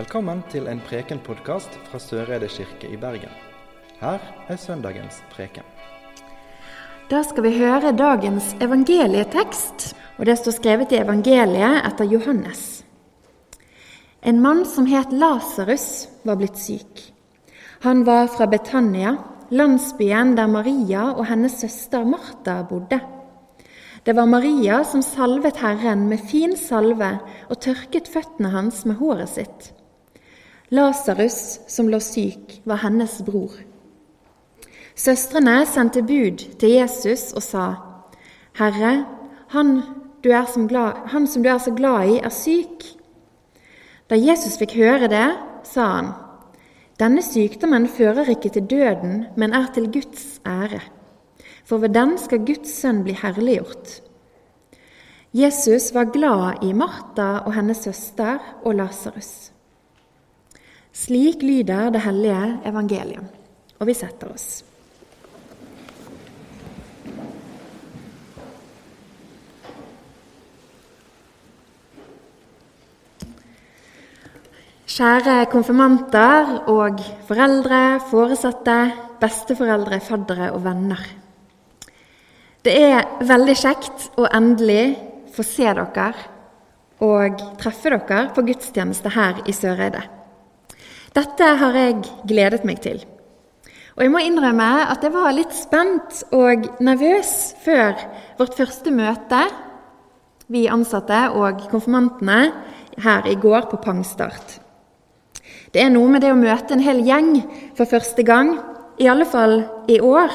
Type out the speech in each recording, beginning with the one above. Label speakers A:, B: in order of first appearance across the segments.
A: Velkommen til en Preken-podkast fra Søreide kirke i Bergen. Her er søndagens preken.
B: Da skal vi høre dagens evangelietekst, og det står skrevet i evangeliet etter Johannes. En mann som het Lasarus, var blitt syk. Han var fra Betania, landsbyen der Maria og hennes søster Martha bodde. Det var Maria som salvet Herren med fin salve og tørket føttene hans med håret sitt. Lasarus, som lå syk, var hennes bror. Søstrene sendte bud til Jesus og sa, Herre, han, som, glad, han som du er så glad i, er syk. Da Jesus fikk høre det, sa han, Denne sykdommen fører ikke til døden, men er til Guds ære. For ved den skal Guds sønn bli herliggjort. Jesus var glad i Martha og hennes søster og Lasarus. Slik lyder det hellige evangeliet, og vi setter oss. Kjære konfirmanter og foreldre, foresatte, besteforeldre, faddere og venner. Det er veldig kjekt å endelig få se dere og treffe dere på gudstjeneste her i Søreide. Dette har jeg gledet meg til. Og jeg må innrømme at jeg var litt spent og nervøs før vårt første møte, vi ansatte og konfirmantene, her i går på pangstart. Det er noe med det å møte en hel gjeng for første gang, i alle fall i år,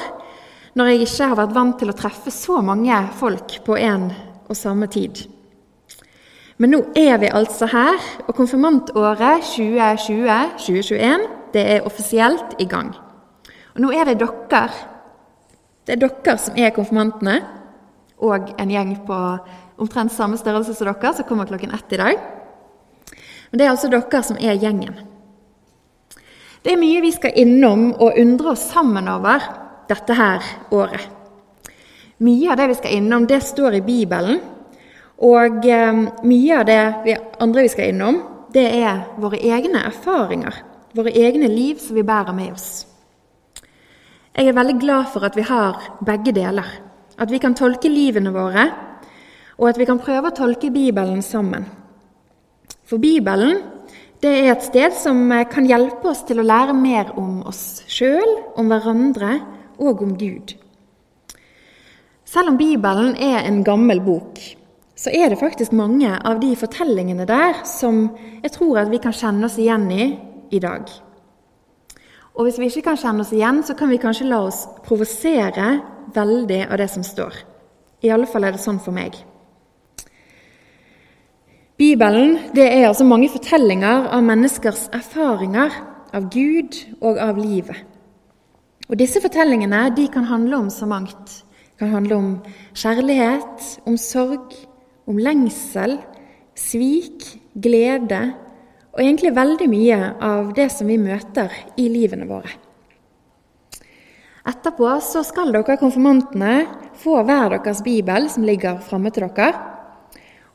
B: når jeg ikke har vært vant til å treffe så mange folk på en og samme tid. Men nå er vi altså her, og konfirmantåret 2020-2021 det er offisielt i gang. Og nå er det dere. Det er dere som er konfirmantene, og en gjeng på omtrent samme størrelse som dere, som kommer klokken ett i dag. Men det er altså dere som er gjengen. Det er mye vi skal innom og undre oss sammen over dette her året. Mye av det vi skal innom, det står i Bibelen. Og eh, mye av det vi andre vi skal innom, det er våre egne erfaringer, våre egne liv som vi bærer med oss. Jeg er veldig glad for at vi har begge deler. At vi kan tolke livene våre, og at vi kan prøve å tolke Bibelen sammen. For Bibelen det er et sted som eh, kan hjelpe oss til å lære mer om oss sjøl, om hverandre og om Gud. Selv om Bibelen er en gammel bok, så er det faktisk mange av de fortellingene der som jeg tror at vi kan kjenne oss igjen i i dag. Og hvis vi ikke kan kjenne oss igjen, så kan vi kanskje la oss provosere veldig av det som står. I alle fall er det sånn for meg. Bibelen det er altså mange fortellinger av menneskers erfaringer av Gud og av livet. Og Disse fortellingene de kan handle om så mangt. Det kan handle om kjærlighet, om sorg, om lengsel, svik, glede og egentlig veldig mye av det som vi møter i livene våre. Etterpå så skal dere konfirmantene få hver deres bibel som ligger framme til dere.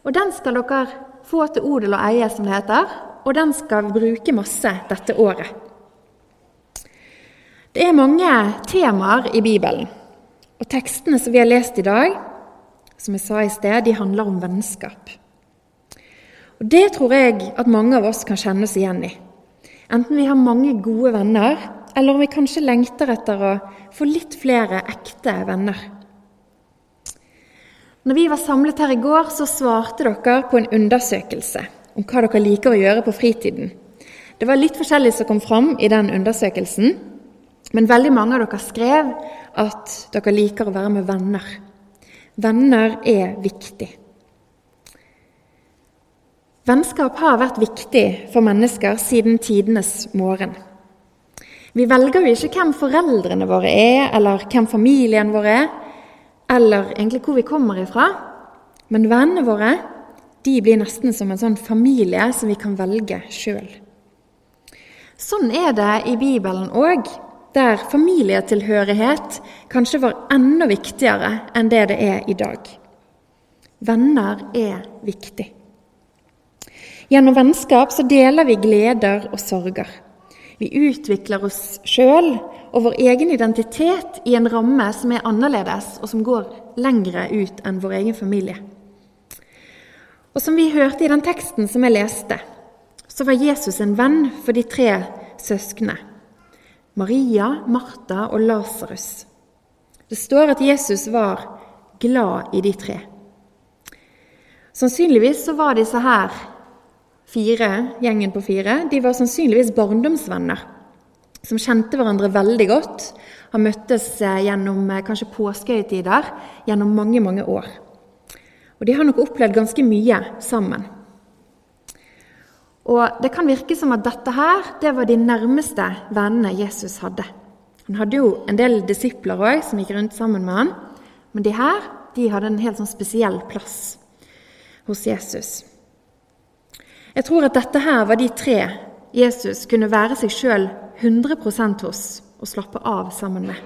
B: Og Den skal dere få til odel og eie, som det heter, og den skal bruke masse dette året. Det er mange temaer i Bibelen, og tekstene som vi har lest i dag, som jeg sa i sted, de handler om vennskap. Og Det tror jeg at mange av oss kan kjenne oss igjen i. Enten vi har mange gode venner, eller om vi kanskje lengter etter å få litt flere ekte venner. Når vi var samlet her i går, så svarte dere på en undersøkelse om hva dere liker å gjøre på fritiden. Det var litt forskjellig som kom fram i den undersøkelsen, men veldig mange av dere skrev at dere liker å være med venner. Venner er viktig. Vennskap har vært viktig for mennesker siden tidenes morgen. Vi velger jo ikke hvem foreldrene våre er, eller hvem familien vår er, eller egentlig hvor vi kommer ifra. Men vennene våre de blir nesten som en sånn familie som vi kan velge sjøl. Sånn er det i Bibelen òg der familietilhørighet kanskje var enda viktigere enn det det er i dag. Venner er viktig. Gjennom vennskap så deler vi gleder og sorger. Vi utvikler oss sjøl og vår egen identitet i en ramme som er annerledes, og som går lengre ut enn vår egen familie. Og som vi hørte i den teksten som jeg leste, så var Jesus en venn for de tre søsknene. Maria, Martha og Lasarus. Det står at Jesus var glad i de tre. Sannsynligvis så var disse her fire, gjengen på fire, de var sannsynligvis barndomsvenner som kjente hverandre veldig godt. Har møttes eh, gjennom eh, kanskje påskehøytider gjennom mange, mange år. Og de har nok opplevd ganske mye sammen. Og Det kan virke som at dette her, det var de nærmeste vennene Jesus hadde. Han hadde jo en del disipler òg som gikk rundt sammen med han, men de her de hadde en helt sånn spesiell plass hos Jesus. Jeg tror at dette her var de tre Jesus kunne være seg sjøl 100 hos og slappe av sammen med.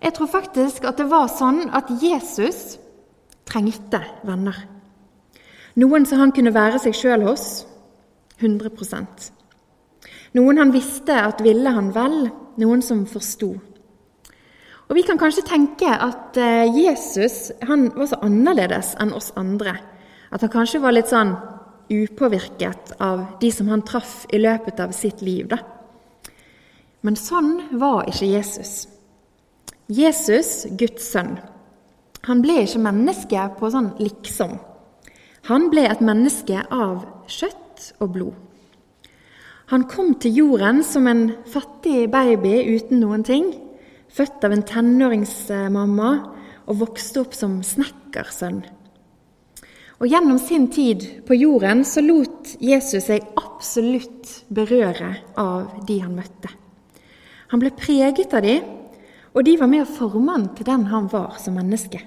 B: Jeg tror faktisk at det var sånn at Jesus trengte venner. Noen som han kunne være seg sjøl hos 100% Noen han visste at ville han vel, noen som forsto. Og Vi kan kanskje tenke at eh, Jesus var så annerledes enn oss andre. At han kanskje var litt sånn upåvirket av de som han traff i løpet av sitt liv. Da. Men sånn var ikke Jesus. Jesus, Guds sønn, han ble ikke menneske på sånn liksom. Han ble et menneske av kjøtt og blod. Han kom til jorden som en fattig baby uten noen ting, født av en tenåringsmamma og vokste opp som snekkersønn og Gjennom sin tid på jorden så lot Jesus seg absolutt berøre av de han møtte. Han ble preget av de, og de var med å forme han til den han var som menneske.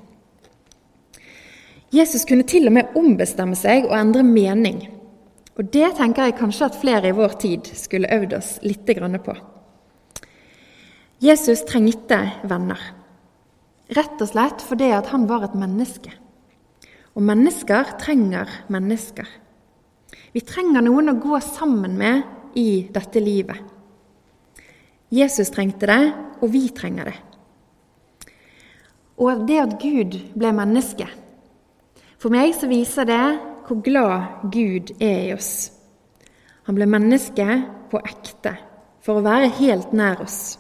B: Jesus kunne til og med ombestemme seg og endre mening. Og det tenker jeg kanskje at flere i vår tid skulle øvd oss litt på. Jesus trengte venner, rett og slett fordi han var et menneske. Og mennesker trenger mennesker. Vi trenger noen å gå sammen med i dette livet. Jesus trengte det, og vi trenger det. Og det at Gud ble menneske For meg så viser det hvor glad Gud er i oss. Han ble menneske på ekte for å være helt nær oss.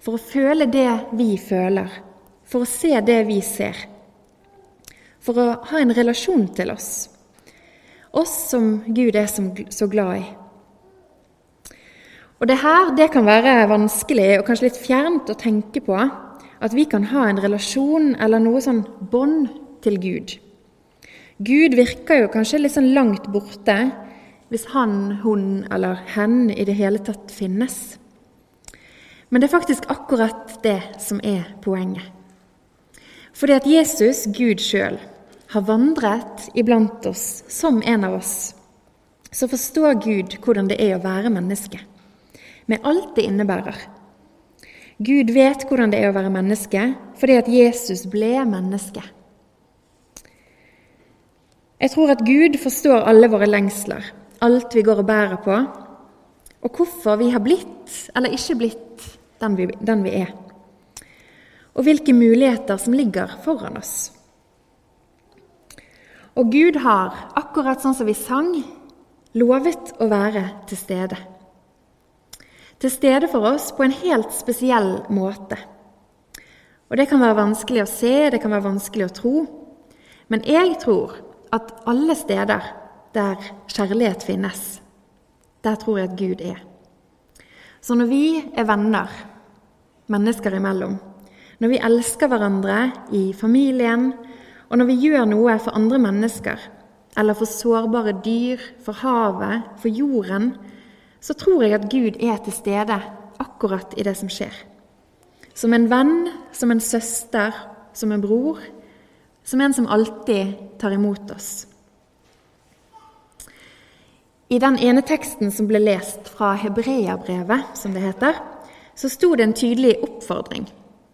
B: For å føle det vi føler, for å se det vi ser for å ha en relasjon til oss. Oss som Gud er så glad i. Og det her det kan være vanskelig og kanskje litt fjernt å tenke på at vi kan ha en relasjon eller noe sånn bånd til Gud. Gud virker jo kanskje litt sånn langt borte hvis han, hun eller hen i det hele tatt finnes. Men det er faktisk akkurat det som er poenget. Fordi at Jesus, Gud sjøl, har vandret iblant oss som en av oss, så forstår Gud hvordan det er å være menneske, med alt det innebærer. Gud vet hvordan det er å være menneske fordi at Jesus ble menneske. Jeg tror at Gud forstår alle våre lengsler, alt vi går og bærer på, og hvorfor vi har blitt eller ikke blitt den vi, den vi er, og hvilke muligheter som ligger foran oss. Og Gud har, akkurat sånn som vi sang, lovet å være til stede. Til stede for oss på en helt spesiell måte. Og Det kan være vanskelig å se, det kan være vanskelig å tro. Men jeg tror at alle steder der kjærlighet finnes, der tror jeg at Gud er. Så når vi er venner, mennesker imellom, når vi elsker hverandre i familien, og når vi gjør noe for andre mennesker, eller for sårbare dyr, for havet, for jorden, så tror jeg at Gud er til stede akkurat i det som skjer. Som en venn, som en søster, som en bror, som en som alltid tar imot oss. I den ene teksten som ble lest fra Hebreabrevet, som det heter, så sto det en tydelig oppfordring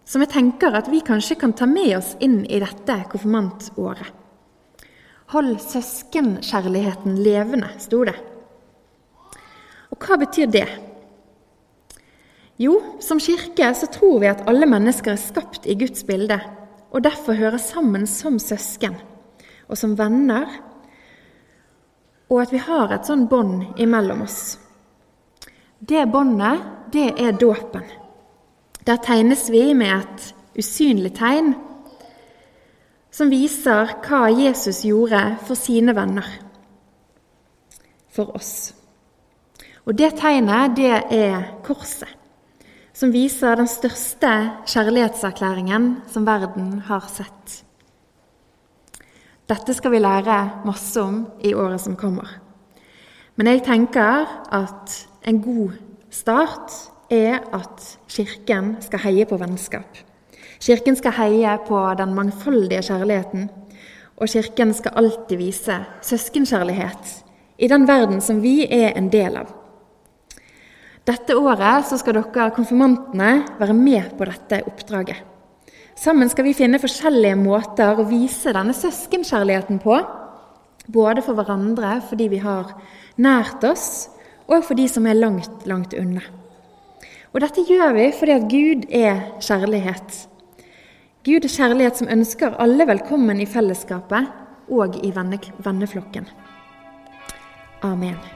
B: som jeg tenker at vi kanskje kan ta med oss inn i dette konfirmantåret. Hold søskenkjærligheten levende, sto det. Og hva betyr det? Jo, som kirke så tror vi at alle mennesker er skapt i Guds bilde, og derfor hører sammen som søsken og som venner, og at vi har et sånn bånd imellom oss. Det båndet, det er dåpen. Der tegnes vi med et usynlig tegn som viser hva Jesus gjorde for sine venner, for oss. Og det tegnet, det er korset, som viser den største kjærlighetserklæringen som verden har sett. Dette skal vi lære masse om i året som kommer. Men jeg tenker at en god start er at Kirken skal heie på vennskap. Kirken skal heie på den mangfoldige kjærligheten, og Kirken skal alltid vise søskenkjærlighet i den verden som vi er en del av. Dette året skal dere konfirmantene være med på dette oppdraget. Sammen skal vi finne forskjellige måter å vise denne søskenkjærligheten på. Både for hverandre, fordi vi har nært oss, og for de som er langt, langt unna. Og dette gjør vi fordi at Gud er kjærlighet. Gud er kjærlighet som ønsker alle velkommen i fellesskapet og i venneflokken. Amen.